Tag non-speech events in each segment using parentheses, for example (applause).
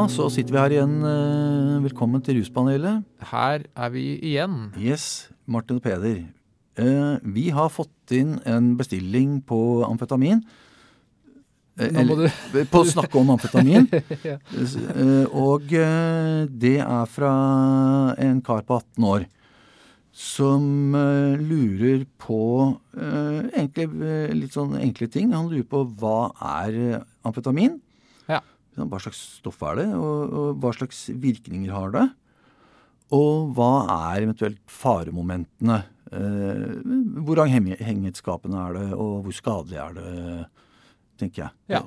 Ja, så sitter vi her igjen. Eh, Velkommen til Ruspanelet. Her er vi igjen. Yes, Martin og Peder. Eh, Vi har fått inn en bestilling på amfetamin. Eh, eller- På å snakke om amfetamin. (laughs) ja. Og det er fra en kar på 18 år som lurer på eh, litt sånn enkle ting. Han lurer på hva er amfetamin? Hva slags stoff er det, og, og hva slags virkninger har det? Og hva er eventuelt faremomentene? Eh, hvor avhengighetsskapende er det, og hvor skadelig er det, tenker jeg. Ja.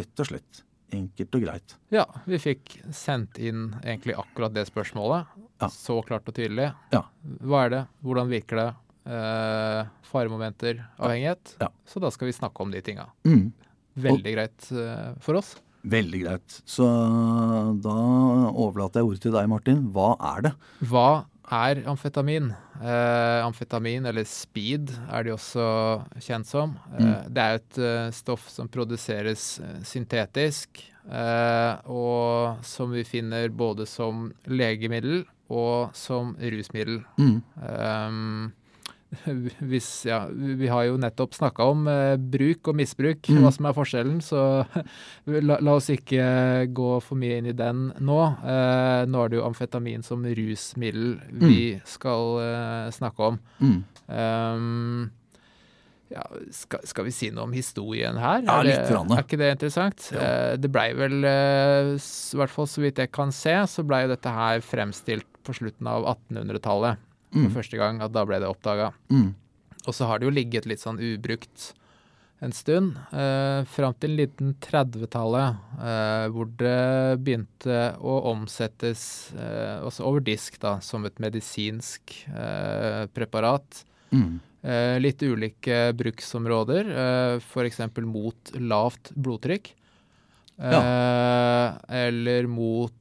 Rett og slett. Enkelt og greit. Ja, vi fikk sendt inn egentlig akkurat det spørsmålet. Ja. Så klart og tydelig. Ja. Hva er det? Hvordan virker det? Eh, faremomenter, avhengighet. Ja. Så da skal vi snakke om de tinga. Mm. Veldig greit eh, for oss. Veldig greit. Så da overlater jeg ordet til deg, Martin. Hva er det? Hva er amfetamin? Eh, amfetamin, eller speed, er de også kjent som. Eh, Mm. Det er et eh, stoff som produseres eh, syntetisk, eh, og som vi finner både som legemiddel og som rusmiddel. Mm. (laughs) Hvis, ja, vi har jo nettopp snakka om eh, bruk og misbruk, Mm. hva som er forskjellen, så (laughs) la, la oss ikke gå for mye inn i den nå. Eh, nå er det jo amfetamin som rusmiddel vi skal eh, snakke om. Mm. Um, ja, skal, skal vi si noe om historien her? Ja, Er det- Er ikke det interessant? Ja. Eh, det blei vel, eh, i hvert fall så vidt jeg kan se, så blei dette her fremstilt på slutten av 1800-tallet for Mm. første gang. At da ble det oppdaga. Mm. Og så har det jo ligget litt sånn ubrukt en stund. Eh, Fram til 1930-tallet, eh, hvor det begynte å omsettes eh, også over disk da, som et medisinsk eh, preparat. Mm. Eh, litt ulike bruksområder, eh, f.eks. mot lavt blodtrykk. Eh, Eller mot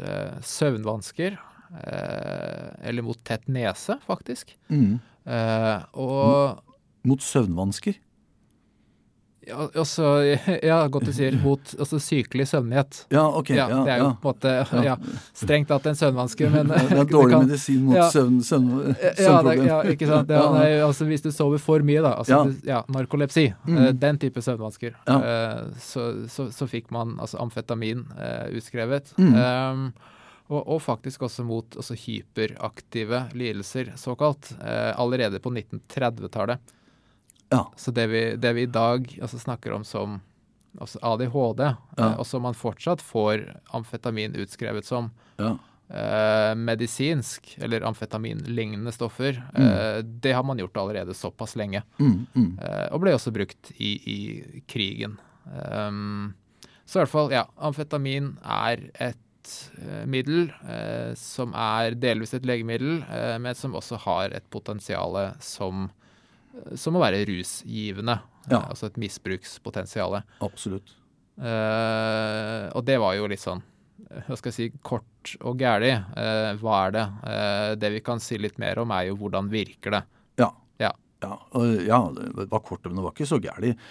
eh, søvnvansker. Eh, eller mot tett nese, faktisk. Mm. Eh, og Mot søvnvansker. ja, også, (laughs) ja, godt du sier. Mot altså, sykelig søvnighet. Ja, ok. Ja, Ja, det er jo på en måte Ja. strengt tatt en søvnvanske, men (laughs) det er dårlig kan- medisin mot søvn, søvn, Ja, det, søvnproblem. ja, ikke sant. Det, nei, altså, hvis du sover for mye, da, altså, Ja. narkolepsi, Mm. eh, den type søvnvansker, Ja. eh, så, så, så fikk man altså amfetamin uh, utskrevet. Mm. Um, og, og faktisk også mot også hyperaktive lidelser, såkalt, eh, allerede på 1930-tallet. Ja. Så det vi, det vi i dag altså, snakker om som altså ADHD, Ja. eh, og som man fortsatt får amfetamin utskrevet som, Ja. eh, medisinsk, eller amfetaminlignende stoffer, eh, det har man gjort allerede såpass lenge. Mm, mm. Eh, og ble også brukt i, i krigen. Um, så i hvert fall, ja, amfetamin er et eh, middel eh, som er delvis et legemiddel, eh, men som også har et potensial som, som å være rusgivende. Ja. Eh, altså et misbrukspotensial. Absolutt. Eh, og det var jo litt sånn eh, hva skal jeg si, kort og gæli. Eh, hva er det? Eh, det vi kan si litt mer om, er jo hvordan virker det. Ja. Ja. Ja, ja, det var kort, men det var ikke så gærent.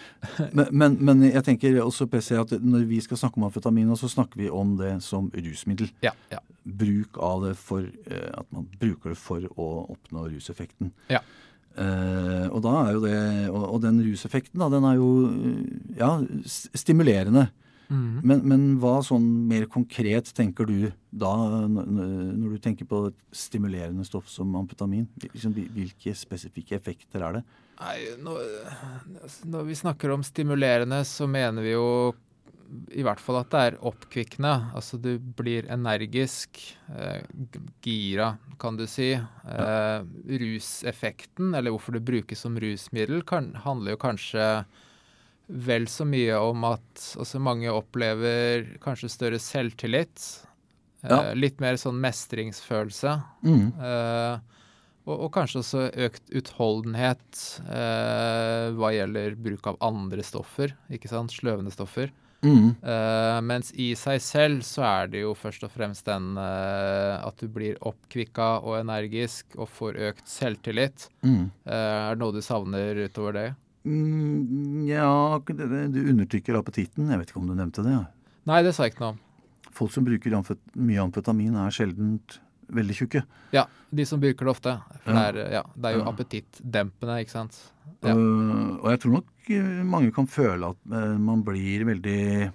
Men, men, men jeg tenker også PC, at når vi skal snakke om amfetamin, så snakker vi om det som rusmiddel. Ja, ja. Bruk av det for eh, At man bruker det for å oppnå ruseffekten. Ja. Eh, og da er jo det Og, og den ruseffekten, da, den er jo ja, stimulerende. Mhm. Men, men hva sånn mer konkret tenker du da, når du tenker på et stimulerende stoff som amputamin? Liksom, Hvilke spesifikke effekter er det? Nei, når, når vi snakker om stimulerende, så mener vi jo i hvert fall at det er oppkvikkende. Altså du blir energisk, eh, gira, kan du si. Eh, ruseffekten, eller hvorfor det brukes som rusmiddel, kan, handler jo kanskje vel så mye om at også mange opplever kanskje større selvtillit. Eh, Litt mer sånn mestringsfølelse. Mm. Eh, og, og kanskje også økt utholdenhet eh, hva gjelder bruk av andre stoffer, ikke sant, sløvende stoffer. Mm. Eh, mens i seg selv så er det jo først og fremst den eh, at du blir oppkvikka og energisk og får økt selvtillit. Mm. Eh, er det noe du savner utover det? Mm, ja, du undertrykker appetitten. Jeg vet ikke om du nevnte det. Nei, det sa jeg ikke noe om. folk som bruker amfet mye amfetamin, er sjelden veldig tjukke. Ja, de som bruker det ofte. For Ja. det, er, ja, det er jo Ja. appetittdempende, ikke sant. Øh, og jeg tror nok øh, mange kan føle at øh, man blir veldig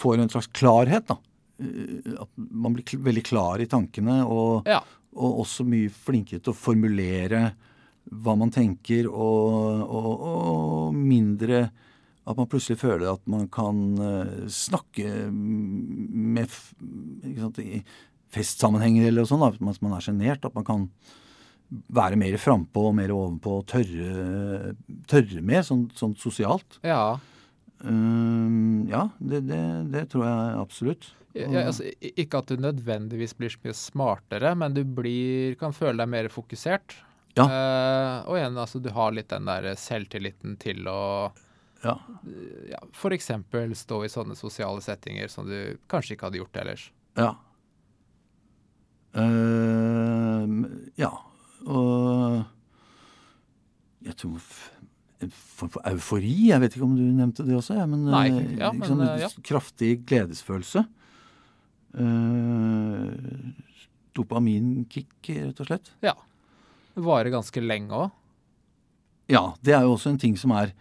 Får en slags klarhet, da. Øh, At man blir veldig klar i tankene, og, og også mye flinkere til å formulere hva man tenker, og, og, og mindre at man plutselig føler at man kan øh, snakke med sant, i festsammenhenger eller noe sånt, mens man er sjenert. At man kan være mer frampå og mer ovenpå og tørre, tørre med, sånn, sånn sosialt. ja. Ehm, ja, det, det, det tror jeg absolutt. Ja, altså, ikke at du nødvendigvis blir så mye smartere, men du blir, kan føle deg mer fokusert. Ja. Uh, og igjen, altså, du har litt den der selvtilliten til å Ja. ja, f.eks. stå i sånne sosiale settinger som du kanskje ikke hadde gjort ellers. Ja. Uh, ja. Og jeg tror en form for eufori. Jeg vet ikke om du nevnte det også? Ja, men, Nei, eh, ja, men, eh, ja. Kraftig gledesfølelse. Uh, Dopaminkick, rett og slett. Ja. Varer ganske lenge òg. Ja, det er jo også en ting som er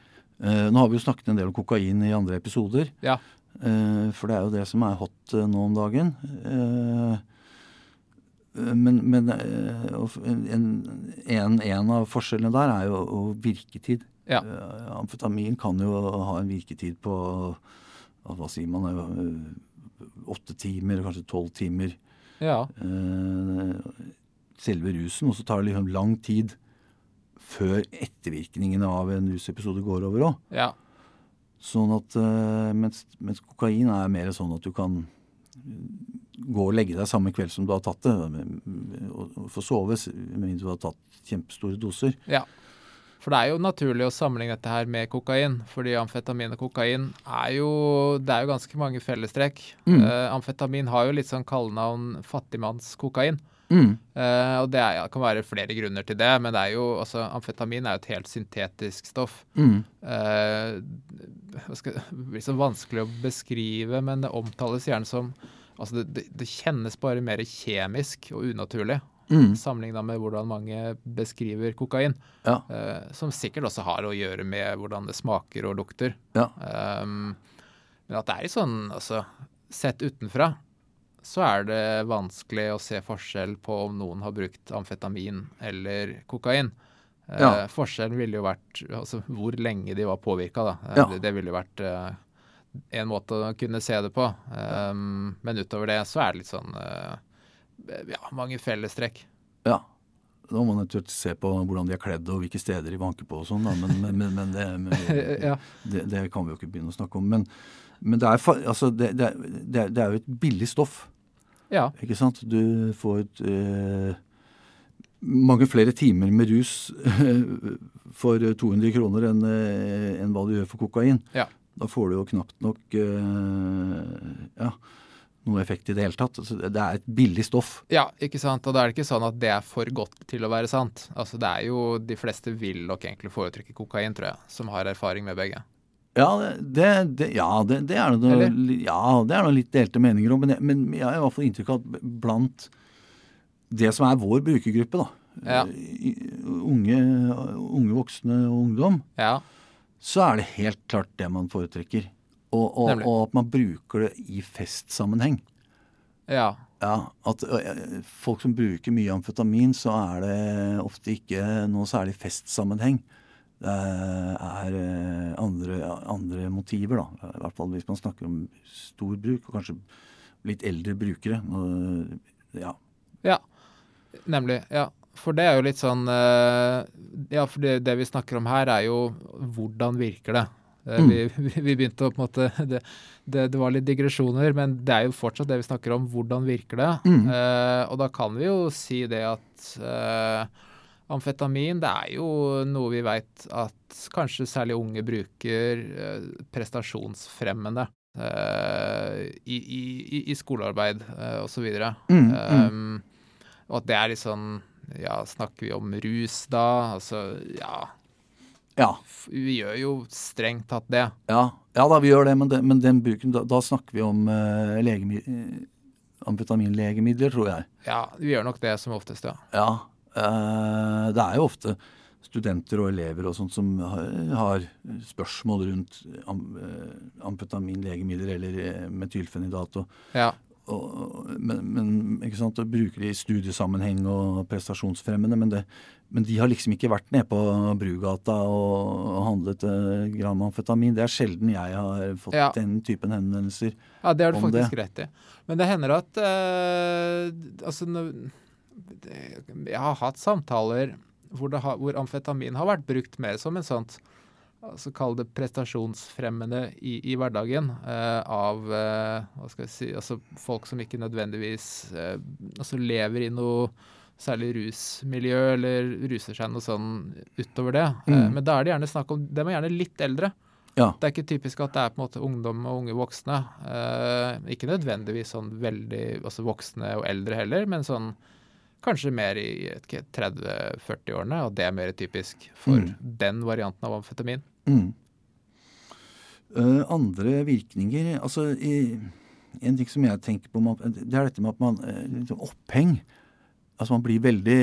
uh, Nå har vi jo snakket en del om kokain i andre episoder. Ja. Uh, for det er jo det som er hot uh, nå om dagen. Men men en, en, en av forskjellene der er jo virketid. Ja. Amfetamin kan jo ha en virketid på hva sier man, åtte timer, kanskje tolv timer. Ja. Eh, selve rusen, og så tar det liksom lang tid før ettervirkningene av en rusepisode går over òg. ja. Sånn at eh, mens, mens kokain er mer sånn at du kan gå og legge deg samme kveld som du har tatt det, og, få sove, med mindre du har tatt kjempestore doser. Ja. For det er jo naturlig å sammenligne dette her med kokain, fordi amfetamin og kokain er jo Det er jo ganske mange fellestrekk. Mm. Uh, amfetamin har jo litt sånn kallenavn fattigmannskokain. Mm. Uh, og det er, ja, kan være flere grunner til det, men det er jo, altså, amfetamin er jo et helt syntetisk stoff. Mm. Uh, skal, det blir så vanskelig å beskrive, men det omtales gjerne som Altså, det, det, det kjennes bare mer kjemisk og unaturlig, Mm. sammenligna med hvordan mange beskriver kokain. Ja. Uh, som sikkert også har å gjøre med hvordan det smaker og lukter. Ja. Um, men at det er litt sånn, altså Sett utenfra så er det vanskelig å se forskjell på om noen har brukt amfetamin eller kokain. Eh, Ja. forskjellen ville jo vært altså, hvor lenge de var påvirka. Eh, Ja. det, det ville jo vært eh, en måte å kunne se det på. Um, men utover det så er det litt sånn eh, ja, mange fellestrekk. ja. Da må man naturligvis se på hvordan de er kledd og hvilke steder de vanker på og sånn. Men, men, men, men, det, (laughs) ja. det, det kan vi jo ikke begynne å snakke om. Men, men det, er, altså, det, det, er- det, er- jo et billig stoff. ja. Ikke sant? Du får et, eh, mange flere timer med rus for 200 kroner enn eh, enn hva du gjør for kokain. Ja. Da får du jo knapt nok eh, ja, noe effekt i det hele tatt. Altså, det er et billig stoff. Ja, ikke sant. Og da er det ikke sånn at det er for godt til å være sant. Altså det er jo De fleste vil nok egentlig foretrekke kokain, tror jeg, som har erfaring med begge. Ja, det, det, ja, det, det er noe, ja, det er noe litt delte meninger om. Men, jeg- men jeg har i hvert fall inntrykk av at blant det som er vår brukergruppe, da, Ja. unge, unge voksne og ungdom, Ja. så er det helt klart det man foretrekker. Og, og, og at man bruker det i festsammenheng. Ja. Ja, at Folk som bruker mye amfetamin, så er det ofte ikke noe særlig festsammenheng. Det er andre, andre motiver, da. I hvert fall hvis man snakker om stor bruk, og kanskje litt eldre brukere. Ja. Ja, nemlig. Ja. For det er jo litt sånn eh, Ja, for det, det vi snakker om her, er jo hvordan virker det? Eh, Mm. Vi, vi vi begynte å på en måte det, det, det var litt digresjoner, men det er jo fortsatt det vi snakker om. Hvordan virker det? Mm. Eh, og da kan vi jo si det at eh, amfetamin, det er jo noe vi veit at kanskje særlig unge bruker eh, prestasjonsfremmende. eh, i, i, i- i skolearbeid uh, osv. Mm, mm. Um, og at det er litt sånn Ja, snakker vi om rus da? Altså, ja Ja. Vi gjør jo strengt tatt det. Ja. Ja da, vi gjør det, men, det, men den bruken, da, da, snakker vi om uh, legemi, amfetaminlegemidler, tror jeg. Ja, vi gjør nok det som oftest, ja. Ja. Uh, det er jo ofte studenter og elever og sånt som har, spørsmål rundt amfetamin, amfetaminlegemidler eller metylfenidat. Og, ja. og, men, men ikke sant, Bruker bruke det i studiesammenheng og prestasjonsfremmende. Men det, men de har liksom ikke vært nede på Brugata og handlet uh, gram amfetamin. Det er sjelden jeg har fått ja. den typen henvendelser. Ja, det har du faktisk det. rett i. Men det hender at uh, Altså, jeg har hatt samtaler hvor, har, hvor, amfetamin har vært brukt mer som en sånt altså Kall det prestasjonsfremmende i, i hverdagen eh, av hva skal jeg si, altså folk som ikke nødvendigvis altså lever i noe særlig rusmiljø eller ruser seg noe sånn utover det. Mm. Eh, men da er det gjerne snakk om De er gjerne litt eldre. Ja. Det er ikke typisk at det er på en måte ungdom og unge voksne. Eh, ikke nødvendigvis sånn veldig altså voksne og eldre heller, men sånn kanskje mer i 30-40-årene. Og det er mer typisk for mm. den varianten av amfetamin. Mm. Uh, andre virkninger altså i, En ting som jeg tenker på, det er dette med at man liksom Oppheng Altså man blir veldig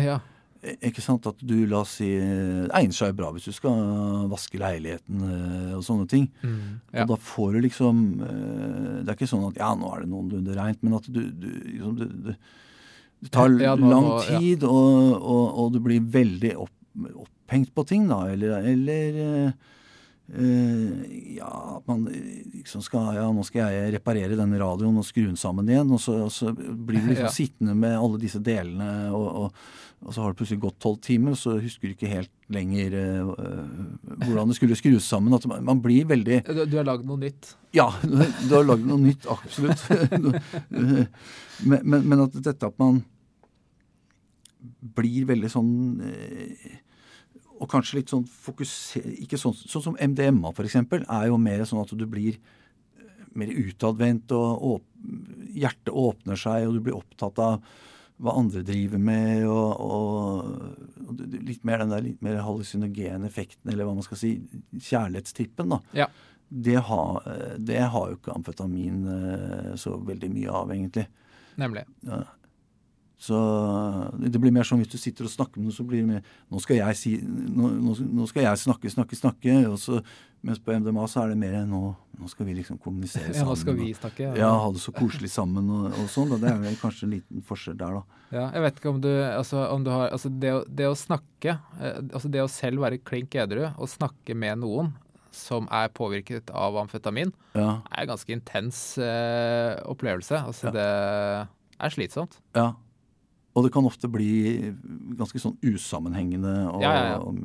ja. Ikke sant at du, la oss si egner seg bra hvis du skal vaske leiligheten eh, og sånne ting. Mm, ja. Og da får du liksom eh, Det er ikke sånn at ja, nå er det noenlunde reint, men at du, du, liksom, du, det tar ja, nå, lang tid, og, og, og, du blir veldig opp, opphengt på ting, da. Eller, eller Uh, ja, man liksom skal Ja, nå skal jeg reparere denne radioen og skru den sammen igjen. Og så, og så blir du (laughs) liksom ja. sittende med alle disse delene, og, og, og, så har det plutselig gått tolv timer, og så husker du ikke helt lenger uh, hvordan det skulle skrus sammen. At man, man blir veldig Du, du har lagd noe nytt? Ja, (laughs) du har lagd noe nytt. Absolutt. (laughs) men, men, men, at dette at man blir veldig sånn uh, og kanskje litt sånn fokuser... Ikke sånn, sånn som MDMA, f.eks., er jo mer sånn at du blir eh, mer utadvendt, og og hjertet åpner seg, og du blir opptatt av hva andre driver med, og, og, og litt mer den der litt mer hallusinogene effekten, eller hva man skal si, kjærlighetstippen, da. Ja. Det, har, det har jo ikke amfetamin eh, så veldig mye av, egentlig. Nemlig. Ja. Så det blir mer sånn hvis du sitter og snakker med noen, så blir det mer Nå skal jeg si Nå, nå skal jeg snakke, snakke, snakke. Så, mens på MDMA så er det mer nå, nå skal vi liksom kommunisere sammen. Ja, nå skal vi snakke. Ja, ja ha det så koselig sammen og, og sånn. Det er vel kanskje en liten forskjell der, da. Ja, jeg vet ikke om du Altså, om du har Altså, det det å snakke eh, Altså, det å selv være klink edru og snakke med noen som er påvirket av amfetamin, ja. er en ganske intens eh, opplevelse. Altså, ja. det er slitsomt. Ja. Og det kan ofte bli ganske sånn usammenhengende og ja, ja, og,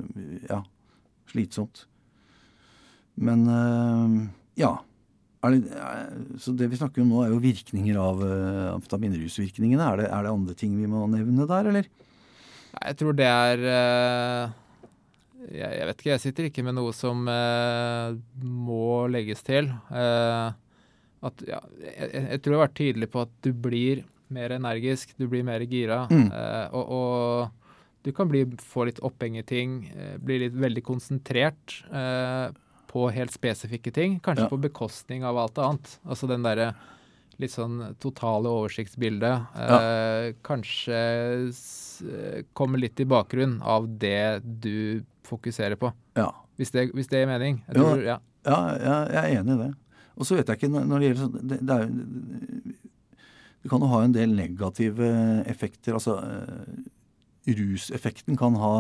ja slitsomt. Men uh, ja. Det, så det vi snakker om nå, er jo virkninger av uh, amfetaminrusvirkningene. Er det, er det andre ting vi må nevne der, eller? Jeg tror det er jeg, jeg, vet ikke, jeg sitter ikke med noe som må legges til. at, ja, jeg, jeg, tror jeg har vært tydelig på at du blir mer energisk, du blir mer gira. Mm. Uh, og, og, du kan bli, få litt oppheng i ting, uh, bli litt veldig konsentrert uh, på helt spesifikke ting. Kanskje ja. på bekostning av alt annet. Altså den derre litt sånn totale oversiktsbildet. Ja. Kanskje kommer litt i bakgrunn av det du fokuserer på. Ja. Hvis, det, hvis det gir mening. Tror, ja. ja, jeg er enig i det. Og så vet jeg ikke når det gjelder sånn det, det er, det kan jo ha en del negative effekter. Altså eh, ruseffekten kan ha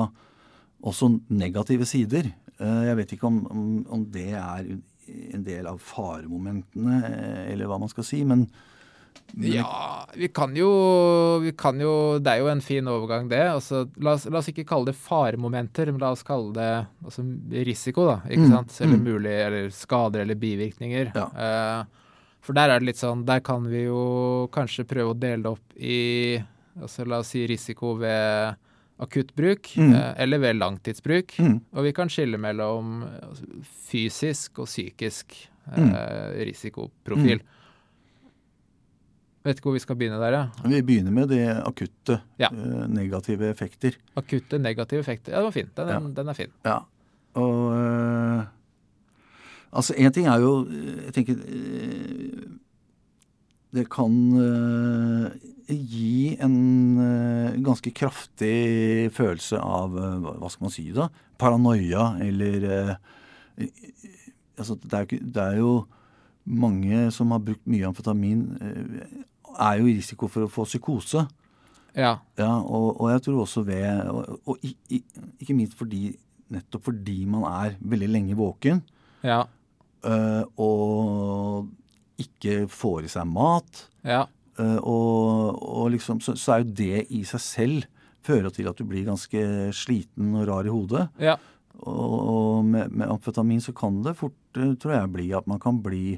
også negative sider. Eh, jeg vet ikke om, om, om, det er en del av faremomentene, eh, eller hva man skal si. men ja, vi kan, jo, vi kan jo Det er jo en fin overgang, det. Altså, la, oss, la, oss, ikke kalle det faremomenter, men la oss kalle det altså, risiko, da. ikke mm, sant? Eller mm. mulig, eller skader eller bivirkninger. Ja. Uh, for der er det litt sånn Der kan vi jo kanskje prøve å dele det opp i altså La oss si risiko ved akuttbruk mm. eh, eller ved langtidsbruk. Mm. Og vi kan skille mellom altså, fysisk og psykisk eh, mm. risikoprofil. Vet ikke hvor vi skal begynne der, ja. Vi begynner med de akutte ja. uh, negative effekter. Akutte negative effekter. Ja, den var fin. Den, ja. den er fin. Ja. Og uh, Altså, én ting er jo Jeg tenker eh, Det kan uh, gi en ganske kraftig følelse av Hva skal man si da? Paranoia eller altså, det, er jo, det er jo mange som har brukt mye amfetamin, er jo i risiko for å få psykose. Ja. ja og, og, jeg tror også ved Og, og i, i, ikke minst fordi nettopp fordi man er veldig lenge våken. Ja. Uh, og ikke får i seg mat. Ja. Uh, og, og, liksom, så, så, er jo det i seg selv fører til at du blir ganske sliten og rar i hodet. Ja. Og, og med, med, amfetamin så kan det fort, eh, tror jeg, bli at man kan bli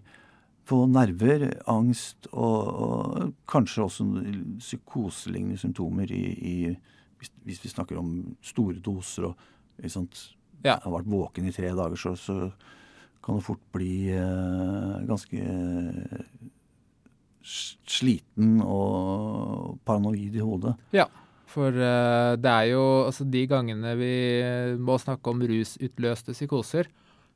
få nerver, angst og, og kanskje også psykoselignende symptomer i, i hvis, hvis, vi snakker om store doser og ja. har vært våken i tre dager, så, så kan det fort bli eh, ganske sliten og paranoid i hodet. Ja, for uh, det er jo altså de gangene vi må snakke om rusutløste psykoser,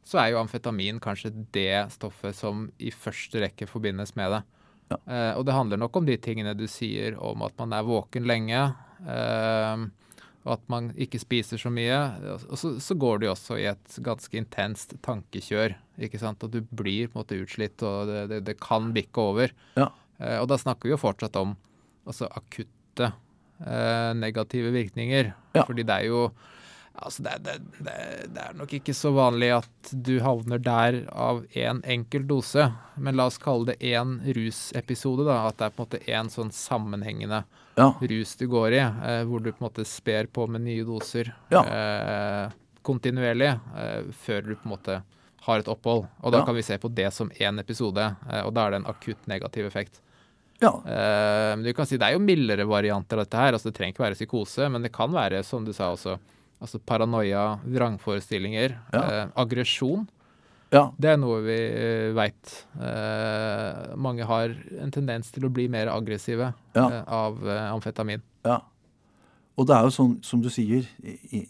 så er jo amfetamin kanskje det stoffet som i første rekke forbindes med det. Ja. Eh, og det handler nok om de tingene du sier om at man er våken lenge, uh, og at man ikke spiser så mye. Og så, så, går det jo også i et ganske intenst tankekjør. ikke sant? Og du blir på en måte utslitt, og det, det, det kan bikke over. Ja. Eh, og da snakker vi jo fortsatt om altså, akutte negative virkninger. Ja. Fordi det er jo Altså, det, det, det, det, er nok ikke så vanlig at du havner der av én en enkel dose, men la oss kalle det én rusepisode. da, At det er på en måte én sånn sammenhengende ja. rus du går i, eh, hvor du på en måte sper på med nye doser ja. eh, kontinuerlig eh, før du på en måte har et opphold. Og da Ja. kan vi se på det som én episode, eh, og da er det en akutt negativ effekt. Ja. Eh, men du kan si Det er jo mildere varianter av dette her. altså Det trenger ikke være psykose, men det kan være, som du sa også, altså paranoia, vrangforestillinger, Ja. eh, aggresjon. ja. Det er noe vi uh, veit. mange har en tendens til å bli mer aggressive Ja. eh, av eh, amfetamin. Ja. Og det er jo sånn, som du sier, i,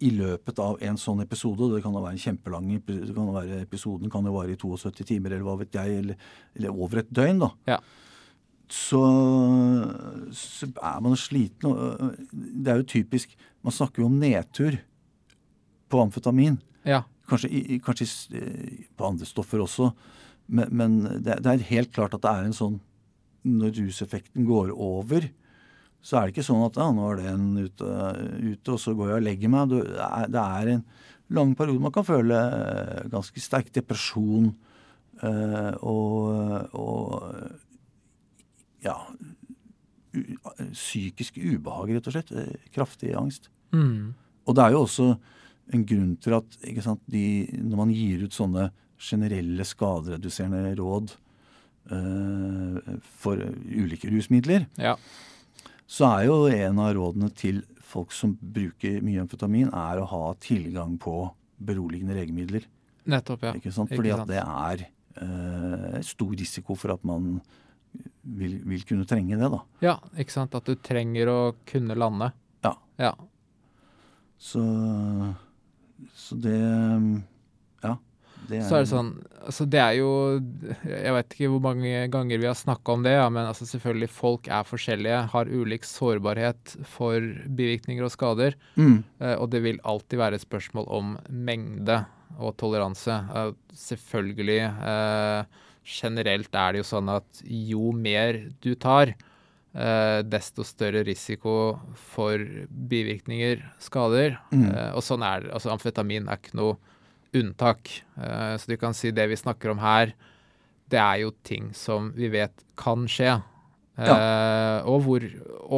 i løpet av en sånn episode, det kan jo være en kjempelang episode, det kan være, Episoden kan jo vare i 72 timer, eller hva vet jeg, eller, eller over et døgn, da. Ja. Så, så er man sliten. Det er jo typisk Man snakker jo om nedtur på amfetamin. Ja. Kanskje, kanskje eh, på andre stoffer også. Men, men det, det er helt klart at det er en sånn Når ruseffekten går over, så er det ikke sånn at ja, nå er den ute, ute og så går jeg og legger meg. Det, er, det er en lang periode man kan føle eh, ganske sterk depresjon eh, og, og ja psykisk ubehag, rett og slett. Eh, Kraftig angst. Mm. Og det er jo også en grunn til at ikke sant, de, når man gir ut sånne generelle skadereduserende råd uh, for ulike rusmidler, Ja. så er jo en av rådene til folk som bruker mye amfetamin, er å ha tilgang på beroligende legemidler. Nettopp, ja. Ikke sant? Ikke Fordi sant. at det er uh, stor risiko for at man vil, vil kunne trenge det. da. Ja, ikke sant. At du trenger å kunne lande. Ja. Ja. Så, så det Ja. Det Så er det sånn Altså, det er jo Jeg vet ikke hvor mange ganger vi har snakka om det, ja, men altså selvfølgelig, folk er forskjellige, har ulik sårbarhet for bivirkninger og skader. Mm, Eh, og det vil alltid være et spørsmål om mengde og toleranse. Eh, selvfølgelig. Eh, generelt er det jo sånn at jo mer du tar, eh, desto større risiko for bivirkninger, skader. Mm. Eh, og sånn er det. Altså amfetamin er ikke noe unntak. Eh, så du kan si det vi snakker om her, det er jo ting som vi vet kan skje. Eh, og hvor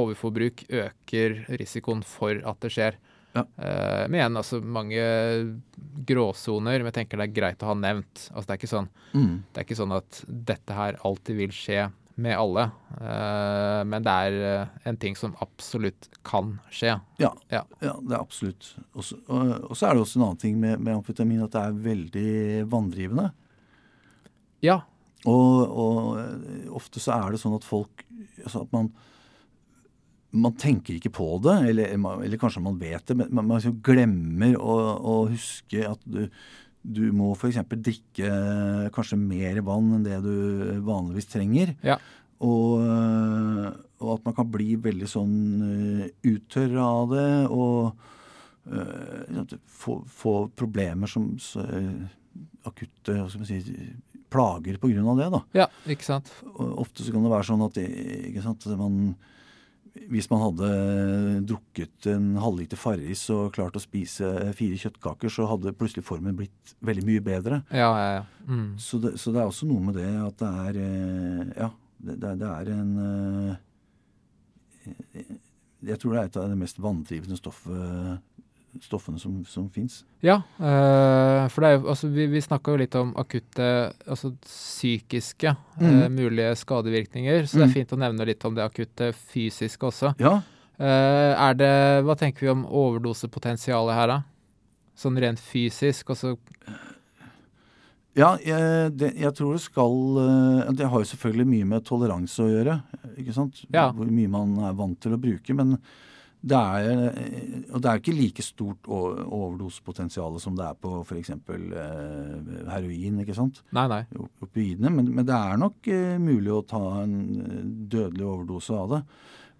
overforbruk øker risikoen for at det skjer. Ja. Uh, men igjen, altså mange gråsoner, men jeg tenker det er greit å ha nevnt. Altså det er ikke sånn mm. det er ikke sånn at dette her alltid vil skje med alle, Uh, men det er eh, en ting som absolutt kan skje. Ja, Ja. ja, det er absolutt. Og så- Og og så er det også en annen ting med, med amfetamin, at det er veldig vanndrivende. Ja. Og, og ofte så er det sånn at folk altså at man, man tenker ikke på det, eller, eller kanskje man vet det, men man, man liksom glemmer å, å huske at du, du må f.eks. drikke kanskje mer vann enn det du vanligvis trenger. Ja. Og, og at man kan bli veldig sånn øh, uttørra av det. Og uh, få, få problemer som så, akutte hva skal man si, plager av det. da. Ja, ikke sant. Og ofte så kan det være sånn at sant, man hvis man hadde drukket en halvliter Farris og klart å spise fire kjøttkaker, så hadde plutselig formen blitt veldig mye bedre. Ja, ja, ja. Mm. Så, det, så, det, er også noe med det at det er eh, Ja, det, det er en eh, Jeg tror det er et av det mest vanndrivende stoffet stoffene som, som fins. Ja, øh, for det jo, altså, vi, vi snakka jo litt om akutte, altså psykiske mm. øh, mulige skadevirkninger. Så mm. det er mm. fint å nevne litt om det akutte fysiske også. Ja. Uh, det, Hva tenker vi om overdosepotensialet her, da? Sånn rent fysisk, altså ja, jeg, det, jeg, tror det skal Det har jo selvfølgelig mye med toleranse å gjøre. ikke sant? Ja. Hvor mye man er vant til å bruke. Men det er, og det er ikke like stort overdosepotensial som det er på f.eks. Eh, heroin. ikke sant? Nei, nei. Opioidene. Men, men, det er nok eh, mulig å ta en eh, dødelig overdose av det.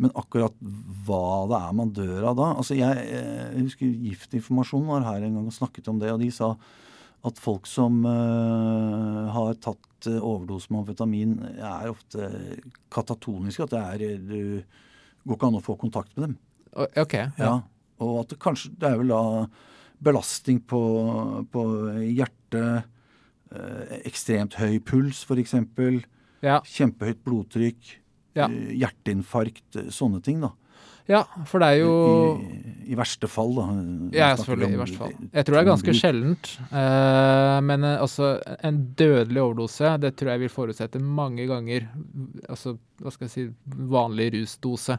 Men akkurat hva det er man dør av da altså Jeg, jeg husker Giftinformasjonen var her en gang og snakket om det, og de sa at folk som eh, har tatt overdose med amfetamin, er ofte katatoniske. At det er Du går ikke an å få kontakt med dem. Ok. Ja. ja. Og at det kanskje Det er vel da belastning på, på hjertet, eh, ekstremt høy puls f.eks., ja. kjempehøyt blodtrykk, ja. eh, hjerteinfarkt, eh, sånne ting. da. Ja, for det er jo I, i verste fall, da. Ja, selvfølgelig. i verste fall. Jeg tror det er ganske sjeldent. Eh, men altså, en dødelig overdose, det tror jeg vil forutsette mange ganger altså, hva skal jeg si, vanlig rusdose.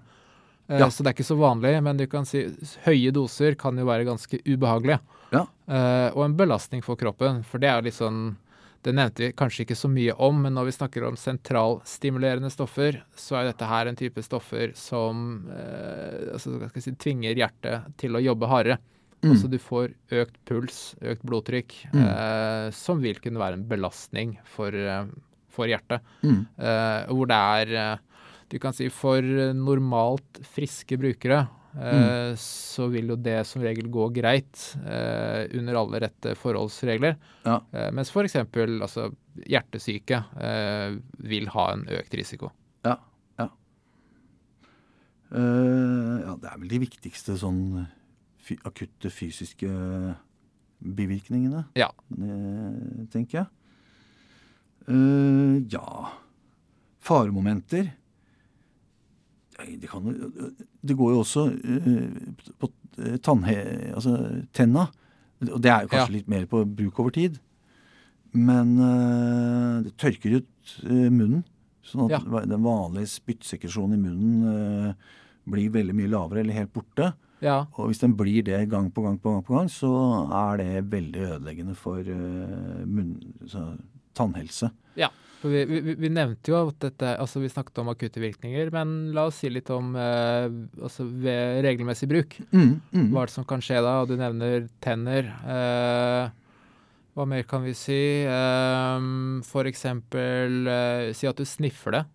Eh, ja. Så det er ikke så vanlig, men du kan si høye doser kan jo være ganske ubehagelige. Ja. Uh, og en belastning for kroppen. For det er litt sånn Det nevnte vi kanskje ikke så mye om, men når vi snakker om sentralstimulerende stoffer, så er dette her en type stoffer som uh, altså, si, tvinger hjertet til å jobbe hardere. Mm. Altså du får økt puls, økt blodtrykk, mm. uh, som vil kunne være en belastning for, for hjertet. Mm. hvor det er du kan si for normalt friske brukere eh, mm. så vil jo det som regel gå greit eh, under alle rette forholdsregler. Ja. Eh, mens f.eks. Altså, hjertesyke vil ha en økt risiko. Ja. Ja. Ja det er vel de viktigste sånn akutte fysiske bivirkningene, ja. tenker jeg. Ja Faremomenter det, kan, det, går jo også uh, på eh, tannhe, altså, tenna. Og det er jo kanskje ja. litt mer på bruk over tid. Men uh, det tørker ut munnen. Sånn at ja. den vanlige spyttsekresjonen i munnen blir veldig mye lavere eller helt borte. Ja. Og hvis den blir det gang på gang på gang, på gang så er det veldig ødeleggende for munn, tannhelse. Ja. For vi, vi, vi, nevnte jo at dette, altså vi snakket om akutte virkninger, men la oss si litt om eh, altså ved regelmessig bruk. Mm, mm. Hva er det som kan skje da? Du nevner tenner. Eh, hva mer kan vi si? Eh, for eksempel eh, si at du sniffer det.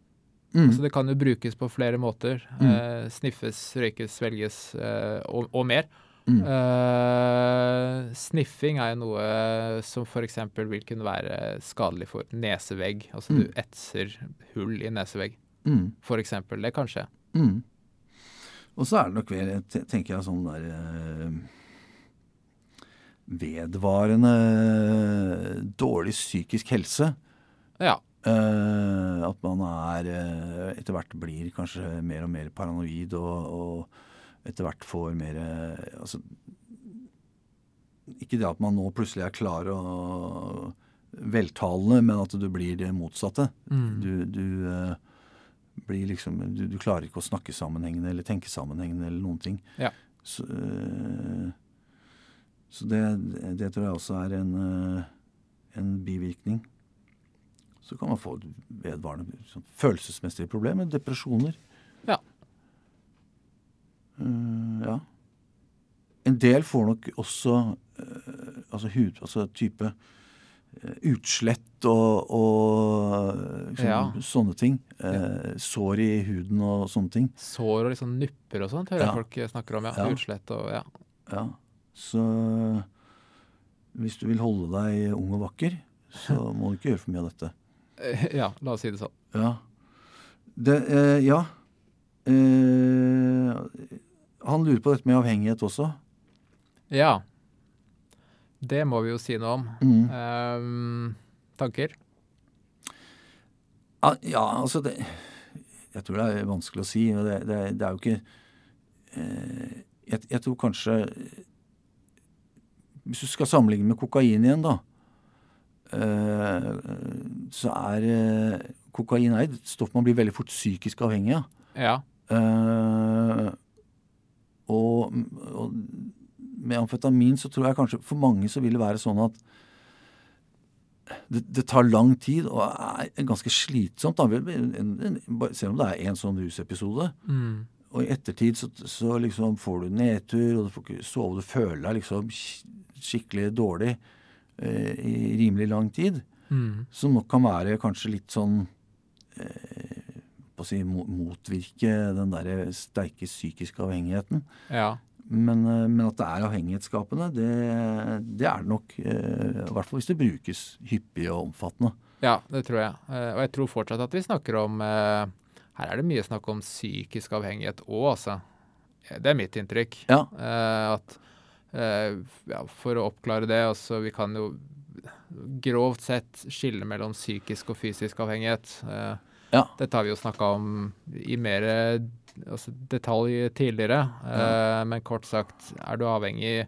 Mm. Altså det kan jo brukes på flere måter. Mm. Eh, sniffes, røykes, svelges eh, og, og mer. Mm. Uh, sniffing er jo noe som f.eks. vil kunne være skadelig for nesevegg. Altså mm. du etser hull i nesevegg, mm. f.eks. Det kan skje. Mm. Og så er det nok tenker jeg, sånn der uh, Vedvarende dårlig psykisk helse. Ja. Uh, at man er etter hvert blir kanskje mer og mer paranoid og, og etter hvert får mer altså, Ikke det at man nå plutselig er klar og veltalende, men at du blir det motsatte. Mm. Du, du uh, blir liksom du, du, klarer ikke å snakke sammenhengende eller tenke sammenhengende eller noen ting. Ja. Så, uh, så det, det, tror jeg også er en, en bivirkning. Så kan man få vedvarende sånn, følelsesmessige problemer, depresjoner. Ja. En del får nok også uh, altså hud, altså type eh, utslett og, og liksom, Ja. sånne ting. Eh, sår i huden og sånne ting. Sår og liksom nupper og sånt hører Ja. folk snakker om. ja. Utslett og ja. Ja. Så hvis du vil holde deg ung og vakker, så (laughs) må du ikke gjøre for mye av dette. Eh, Ja, la oss si det sånn. Ja. Det, eh, ja. Eh, han lurer på dette med avhengighet også. Ja. Det må vi jo si noe om. Mm. Um, tanker? Ja, altså det Jeg tror det er vanskelig å si. og Det, det, det er jo ikke eh, jeg, jeg tror kanskje Hvis du skal sammenligne med kokain igjen, da, eh, så er eh, kokain er et stoff man blir veldig fort psykisk avhengig av. Ja. Eh, og, og med amfetamin så tror jeg kanskje for mange så vil det være sånn at det, det tar lang tid og er ganske slitsomt. Selv om det er en sånn rusepisode. Mm. Og i ettertid så, så liksom får du nedtur, og du får ikke sove. Du føler deg liksom skikkelig dårlig eh, i rimelig lang tid. Mm. Som nok kan være kanskje litt sånn eh, på å si, motvirke den der sterke psykiske avhengigheten. Ja. Men, eh, men at det er avhengighetsskapende, det, det er det nok. eh, I hvert fall hvis det brukes hyppig og omfattende. ja, det tror jeg. Eh, og jeg tror fortsatt at vi snakker om Her er det mye snakk om psykisk avhengighet òg, altså. Det er mitt inntrykk. Ja. At ja, For å oppklare det, altså vi kan jo grovt sett skille mellom psykisk og fysisk avhengighet. Eh, Ja. Dette har vi jo snakka om i mer altså, detalj tidligere. Eh, men kort sagt, er du avhengig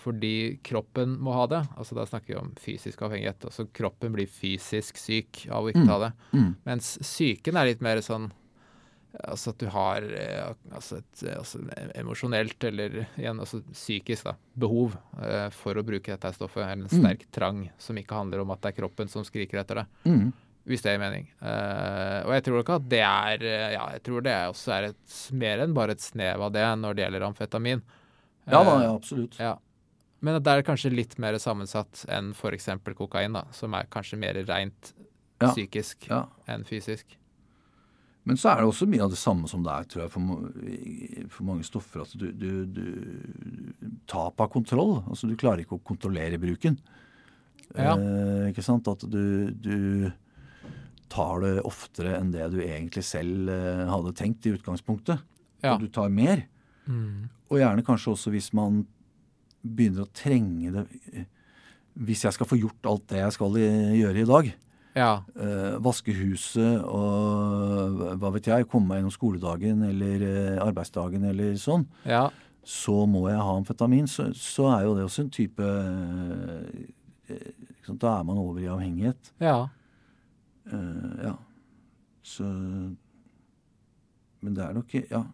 fordi kroppen må ha det? Altså Da snakker vi om fysisk avhengighet. Altså kroppen blir fysisk syk av å ikke Mm. ta det. Mm. Mens psyken er litt mer sånn Altså at du har eh, altså et altså emosjonelt, eller igjen altså psykisk, da, behov eh, for å bruke dette stoffet. Eller en Mm. sterk trang som ikke handler om at det er kroppen som skriker etter det. Hvis det gir mening. Uh, og jeg tror ikke at det er eh, Ja, jeg tror det også er et, mer enn bare et snev av det når det gjelder amfetamin. Ja da, Eh, ja, absolutt. ja. Men at det er kanskje litt mer sammensatt enn f.eks. kokain, da, som er kanskje mer rent Ja. psykisk Ja. enn fysisk. Men så er det også mye av det samme som det er tror jeg, for, for mange stoffer. At du, du, du Tap av kontroll. Altså du klarer ikke å kontrollere bruken. Ja. Eh, ikke sant? At du, du tar det oftere enn det du egentlig selv eh, hadde tenkt i utgangspunktet. Ja. Og du tar mer. Mm. Og gjerne kanskje også hvis man begynner å trenge det eh, Hvis jeg skal få gjort alt det jeg skal gjøre i dag, Ja. eh, vaske huset og hva vet jeg, komme meg gjennom skoledagen eller eh, arbeidsdagen eller sånn, ja. så må jeg ha amfetamin, så, så er jo det også en type eh, eh, Da er man over i avhengighet. Ja. Eh, ja. Så Men det er nok Ja.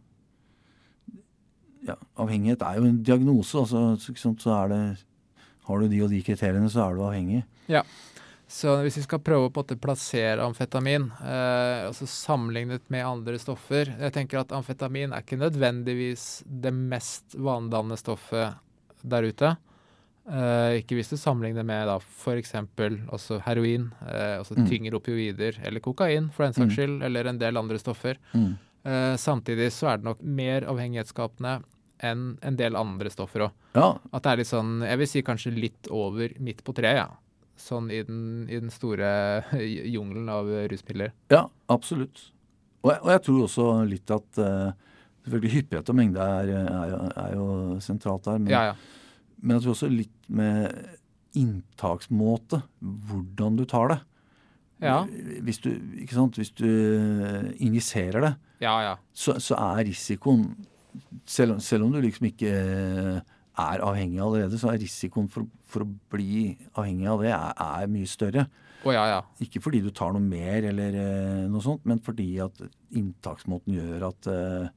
ja. Avhengighet er jo en diagnose, altså, så, sant, så er det Har du de og de kriteriene, så er du avhengig. Ja. Så hvis vi skal prøve å plassere amfetamin, eh, altså sammenlignet med andre stoffer Jeg tenker at amfetamin er ikke nødvendigvis det mest vanedannende stoffet der ute. Eh, ikke hvis du sammenligner med da f.eks. også heroin, eh, altså Mm. tyngre opioider, eller kokain for den saks Mm. skyld, eller en del andre stoffer. Mm. Eh, samtidig så er det nok mer avhengighetsskapende enn en del andre stoffer òg. Ja, At det er litt sånn, jeg vil si kanskje litt over midt på treet, ja. Sånn i den, i den store (laughs) jungelen av rusmidler. Ja, absolutt. Og jeg, og jeg tror også litt at Selvfølgelig hyppighet og mengde er, er, jo- er jo sentralt her. Men, Ja, ja. Men jeg tror også litt med inntaksmåte. Hvordan du tar det. Ja, Hvis du, ikke sant? Hvis du injiserer det, ja. ja. så, så er risikoen selv, selv om du liksom ikke er avhengig allerede, så er risikoen for, for å bli avhengig av det er, er mye større. Oh, ja, ja. Ikke fordi du tar noe mer eller eh, noe sånt, men fordi at inntaksmåten gjør at eh,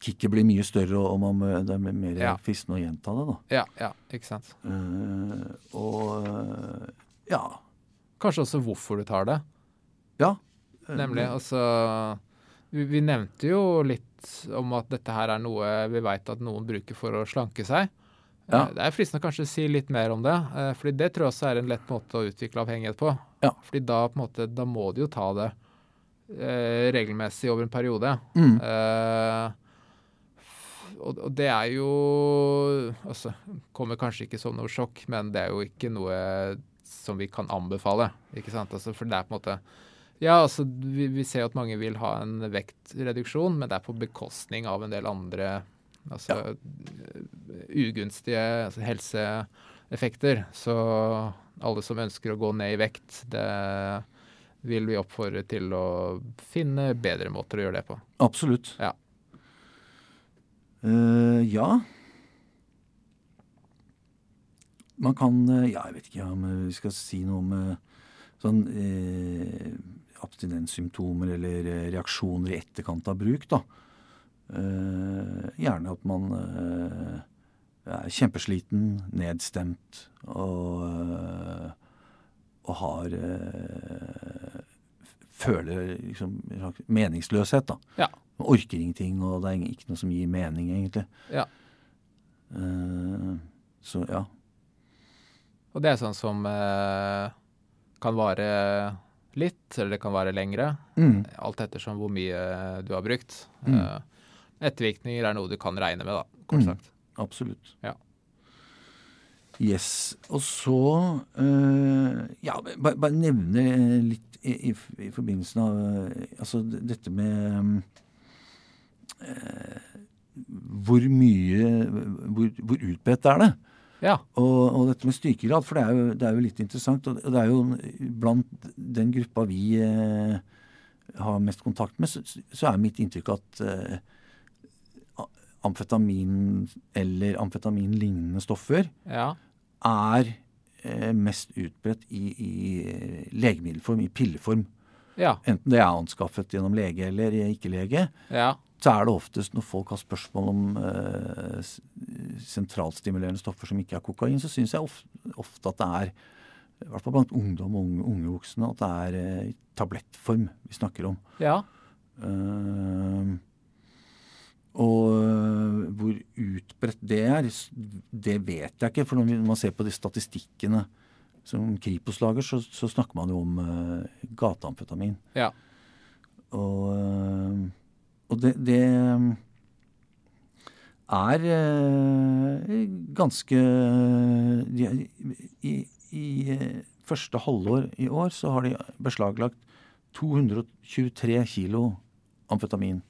kicket blir mye større, og man, det er mer Ja. fristende å gjenta det. da. Ja, ja, ikke sant. Uh, og uh, ja. Kanskje også hvorfor du tar det. Ja. Eh, Nemlig, altså vi, vi nevnte jo litt om at dette her er noe vi veit at noen bruker for å slanke seg. Ja. Eh, Det er fristende å kanskje si litt mer om det, eh, fordi det tror jeg også er en lett måte å utvikle avhengighet på. Ja. Fordi da, på måte, da må du jo ta det eh, regelmessig over en periode. Mm. Eh, og, og det er jo Altså, kommer kanskje ikke som noe sjokk, men det er jo ikke noe som vi kan anbefale. ikke sant? Altså, for det er på en måte Ja, altså, vi, vi ser jo at mange vil ha en vektreduksjon, men det er på bekostning av en del andre altså, ugunstige altså, helseeffekter. Så alle som ønsker å gå ned i vekt, det vil vi oppfordre til å finne bedre måter å gjøre det på. Absolutt. Ja. Uh, ja. Man kan eh, Ja, jeg vet ikke om vi skal si noe om eh, sånn eh, abstinenssymptomer eller reaksjoner i etterkant av bruk, da. Eh, gjerne at man eh, er kjempesliten, nedstemt og, og har eh, Føler liksom meningsløshet, da. Ja. Man orker ingenting, og det er ikke noe som gir mening, egentlig. Ja. Uh, så ja. Mm. Og det er sånn som uh, kan vare litt, eller det kan vare lengre. Mm. Alt ettersom hvor mye du har brukt. Mm. Uh, ettervirkninger er noe du kan regne med, da, kort Mm. sagt. Absolutt. Ja. Yes. Og så uh, Ja, bare, bare nevne litt i, i, i forbindelsen av eh, Altså dette med uh, Hvor mye Hvor, hvor utbredt er det? Ja. Og, og dette med styrkegrad, for det er, jo, det er jo litt interessant. Og det er jo blant den gruppa vi uh, har mest kontakt med, så, så er mitt inntrykk at amfetamin eller amfetaminlignende stoffer ja. Er eh, mest utbredt i, i eh, legemiddelform, i pilleform. Ja. Enten det er anskaffet gjennom lege eller ikke-lege, ja. så er det oftest når folk har spørsmål om eh, sentralstimulerende stoffer som ikke er kokain, så syns jeg ofte, ofte at det er, i hvert fall blant ungdom og unge, unge voksne, at det er eh, tablettform vi snakker om. ja. Eh, og øh, hvor utbredt det er, det vet jeg ikke. For når man ser på de statistikkene som Kripos lager, så, så snakker man jo om uh, gateamfetamin. Ja. Og, øh, og det, det er ganske I i første halvår i år så har de beslaglagt 223 kilo amfetamin.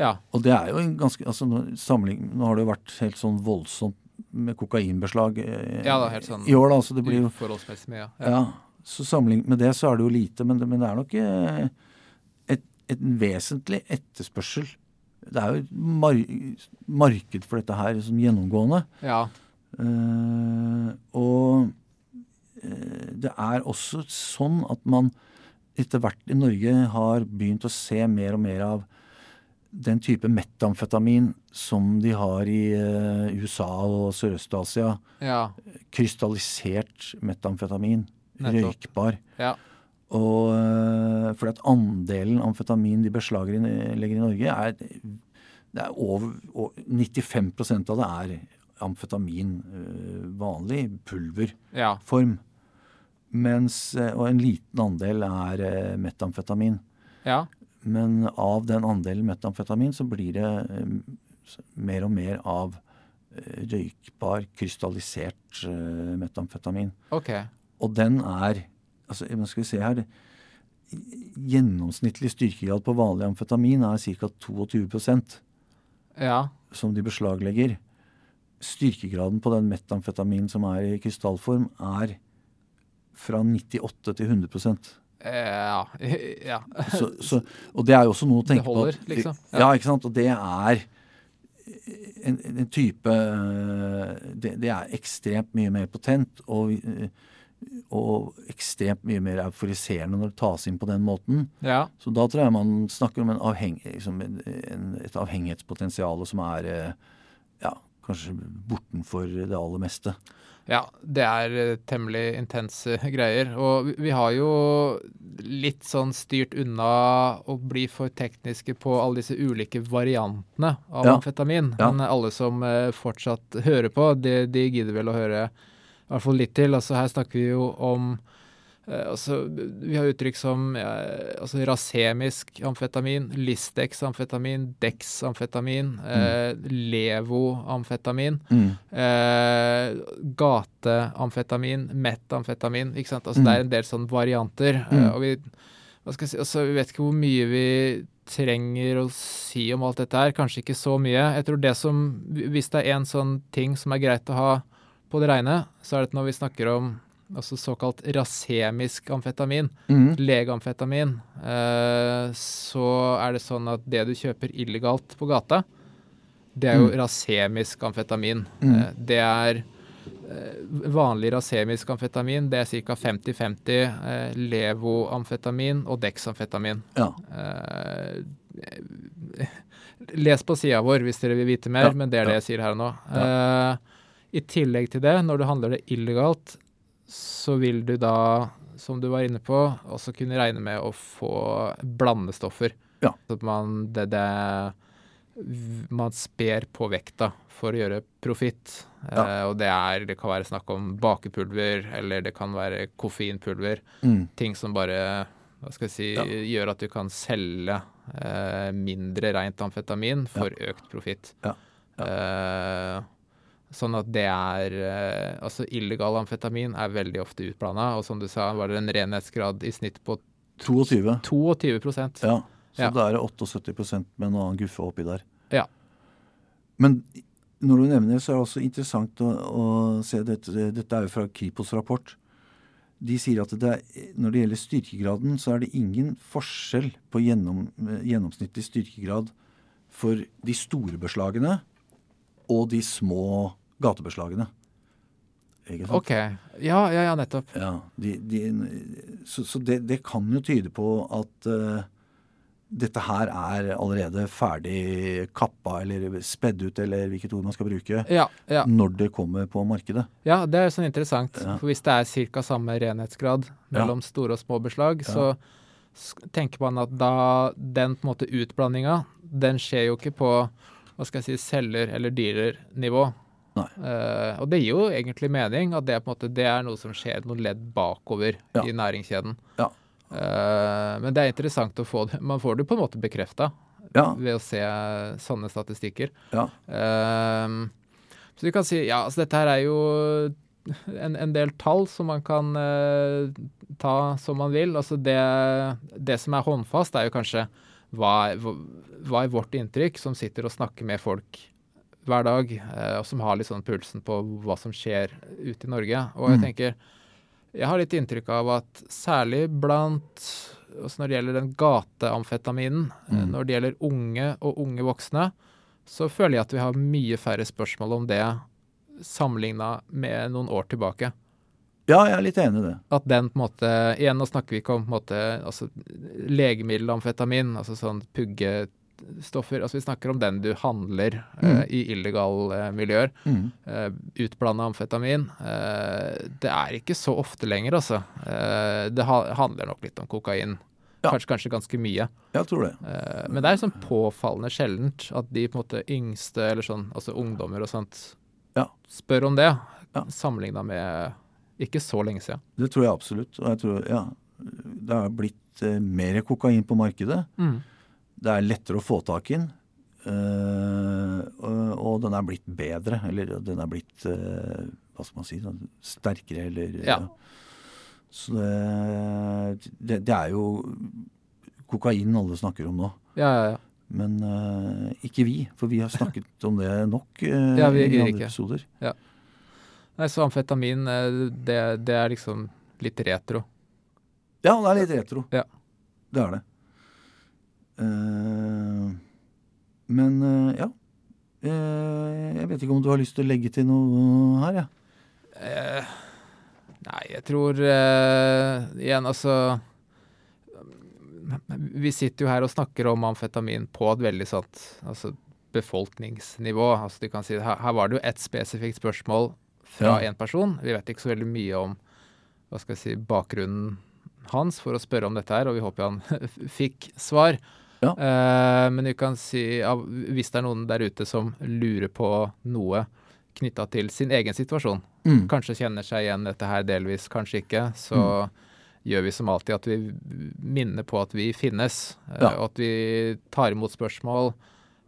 Ja. Og det er jo en ganske altså samling, nå har det jo vært helt sånn voldsomt med kokainbeslag eh, Ja da, helt sånn i år, da. Så det blir jo Uforholdsmessig mye. ja, Så sammenlignet med det så er det jo lite, men det, men det er nok eh, et, et vesentlig etterspørsel. Det er jo et mar marked for dette her som gjennomgående. Ja. Eh, og eh, det er også sånn at man etter hvert i Norge har begynt å se mer og mer av den type metamfetamin som de har i uh, USA og Sørøst-Asia. Ja. Krystallisert metamfetamin. Nettopp. Røykbar. Ja. Og uh, fordi at andelen amfetamin de beslaglegger i Norge, er, det er over, over 95% av det er amfetamin. Uh, vanlig pulverform. Ja. Mens, og en liten andel er metamfetamin. Ja. Men av den andelen metamfetamin så blir det øh, mer og mer av øh, røykbar, krystallisert øh, metamfetamin. OK. Og den er altså, skal vi se her, Gjennomsnittlig styrkegrad på vanlig amfetamin er ca. 22% Ja. som de beslaglegger. Styrkegraden på den metamfetamin som er i krystallform, er fra 98 til 100 Eh, Ja. (laughs) ja. så, så, Og det er jo også noe å tenke på. Det holder, på. liksom. Ja. Ja. ikke sant. Og det er en, en type det, det er ekstremt mye mer potent og, eh, og ekstremt mye mer euforiserende når det tas inn på den måten. ja. Så da tror jeg man snakker om en avheng, liksom en, en, et avhengighetspotensial som er eh, ja, kanskje bortenfor det aller meste. Ja, det er eh, temmelig intense (laughs) greier. Og vi, vi har jo litt sånn styrt unna å bli for tekniske på alle disse ulike variantene av Ja. amfetamin. Ja. Men alle som eh, fortsatt hører på, de, de gidder vel å høre i hvert fall litt til. Altså her snakker vi jo om altså, Vi har uttrykk som eh, altså, rasemisk amfetamin, Listex-amfetamin, Dex-amfetamin, eh, Levo-amfetamin. Mm. Eh, gateamfetamin, metamfetamin. Ikke sant? Altså, Det er en del sånne varianter. Mm. Eh, og vi, hva skal jeg si, altså, vi vet ikke hvor mye vi trenger å si om alt dette her. Kanskje ikke så mye. Jeg tror det som, Hvis det er en sånn ting som er greit å ha på det reine, så er det når vi snakker om altså såkalt rasemisk amfetamin, Mm. legamfetamin, eh, så er det sånn at det du kjøper illegalt på gata, det er jo Mm. rasemisk amfetamin. Mm. Eh, det er eh, vanlig rasemisk amfetamin, det er ca. 50-50 eh, levoamfetamin og dexamfetamin. Ja. Eh, les på sida vår hvis dere vil vite mer, Ja, men det er det ja. jeg sier her og nå. Eh, I tillegg til det, når du handler det illegalt, så vil du da, som du var inne på, også kunne regne med å få blandestoffer. Ja. Så at man, det, det, man sper på vekta for å gjøre profitt. Ja. Eh, og det, er, det kan være snakk om bakepulver, eller det kan være koffeinpulver Mm. ting som bare hva skal jeg si, Ja. gjør at du kan selge eh, mindre rent amfetamin for økt profitt. Ja. Eh, sånn at det er eh, Altså illegal amfetamin er veldig ofte utblanda, og som du sa, var det en renhetsgrad i snitt på 22. 22% Ja. Så Ja. da er det 78 med noe annen guffe oppi der. Ja. Men når du nevner det, så er det også interessant å, å se dette. Dette er jo fra Kripos rapport. De sier at det er, når det gjelder styrkegraden, så er det ingen forskjell på gjennom, gjennomsnittlig styrkegrad for de store beslagene og de små gatebeslagene. Ikke sant? OK. Ja, ja, ja, nettopp. Ja, de, de, så så det, det kan jo tyde på at uh, dette her er allerede ferdig kappa eller spedd ut, eller hvilket ord man skal bruke, Ja, ja. når det kommer på markedet. Ja, det er sånn interessant. Ja. For hvis det er ca. samme renhetsgrad mellom store og små beslag, så tenker man at da den på en måte utblandinga, den skjer jo ikke på hva skal jeg si, selger- eller dealer-nivå. Eh, og det gir jo egentlig mening at det, måte, det er noe som skjer noen ledd bakover Ja. i næringskjeden. Ja. Uh, men det er interessant å få det. Man får det på en måte bekrefta Ja, ved å se sånne statistikker. ja, Ehm, så du kan si ja, altså dette her er jo en, en del tall som man kan eh, ta som man vil. Altså det, det som er håndfast, er jo kanskje hva hva er vårt inntrykk, som sitter og snakker med folk hver dag, eh, og som har litt sånn pulsen på hva som skjer ute i Norge. Og jeg Mm. tenker Jeg har litt inntrykk av at særlig blant Når det gjelder den gateamfetaminen, eh, Mm. når det gjelder unge og unge voksne, så føler jeg at vi har mye færre spørsmål om det sammenligna med noen år tilbake. ja, jeg er litt enig i det. At den på en måte Igjen, nå snakker vi ikke om på en måte altså, legemiddelamfetamin, altså sånn puggestoffer. Altså vi snakker om den du handler mm. uh, i illegale uh, miljøer. Mm. Uh, Utblanda amfetamin. Eh, det er ikke så ofte lenger, altså. Eh, det ha handler nok litt om kokain. Ja. Kanskje, kanskje ganske mye. Jeg tror det. Eh, men det er sånn påfallende sjeldent at de på en måte yngste, eller sånn, altså ungdommer og sånt, Ja. spør om det. Ja. Sammenligna med ikke så lenge siden. Det tror jeg absolutt. Og jeg tror, ja, det har blitt eh, mer kokain på markedet. Det er lettere å få tak i den. eh, og, den er blitt bedre. Eller den er blitt eh, hva skal man si, sånn sterkere eller Ja. Så det, det, det er jo kokain alle snakker om nå. Ja, ja, ja. Men uh, ikke vi, for vi har snakket (laughs) om det nok uh, Ja, vi i andre ikke. episoder. Nei, så amfetamin, eh, det, det er liksom litt retro. Ja, det er litt retro. Ja. Det er det. Eh, men eh, ja. Eh, jeg vet ikke om du har lyst til å legge til noe her, jeg. Eh, nei, jeg tror Igjen, altså Vi sitter jo her og snakker om amfetamin på et veldig sånt altså, befolkningsnivå. Altså du kan si her, her var det jo ett spesifikt spørsmål fra én Ja. person. Vi vet ikke så veldig mye om hva skal jeg si, bakgrunnen hans for å spørre om dette her, og vi håper han (laughs) fikk svar. Ja. Uh, men vi kan si ja, hvis det er noen der ute som lurer på noe knytta til sin egen situasjon, Mm. kanskje kjenner seg igjen dette her delvis, kanskje ikke, så gjør vi som alltid at vi minner på at vi finnes, eh, Ja. og at vi tar imot spørsmål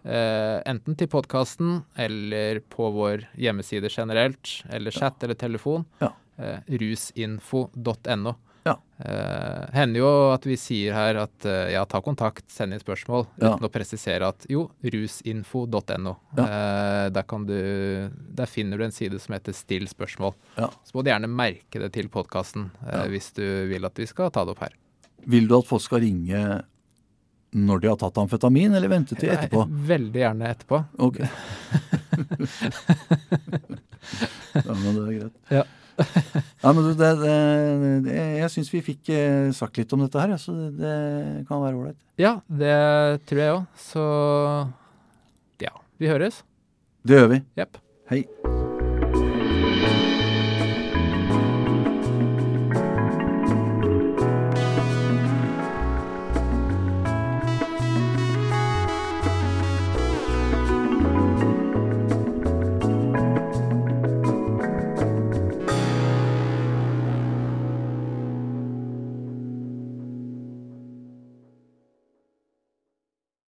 Uh, enten til podkasten eller på vår hjemmeside generelt, eller chat eller telefon. Ja. Uh, rusinfo.no. Ja. Eh, hender jo at vi sier her at eh, ja, ta kontakt, send inn spørsmål, Ja. uten å presisere at jo, rusinfo.no. Eh, der, kan du, der finner du en side som heter Still spørsmål. Ja. Så må du gjerne merke det til podkasten eh, Ja. hvis du vil at vi skal ta det opp her. Vil du at folk skal ringe når de har tatt amfetamin, eller vente til etterpå? Veldig gjerne etterpå. Ok. (laughs) (laughs) ja, men det er greit. Ja. (laughs) ja, men det, det, det, jeg syns vi fikk eh, sagt litt om dette her, så det, det kan være ålreit. Ja, det tror jeg òg. Så ja, vi høres. Det gjør vi. Yep. Hei.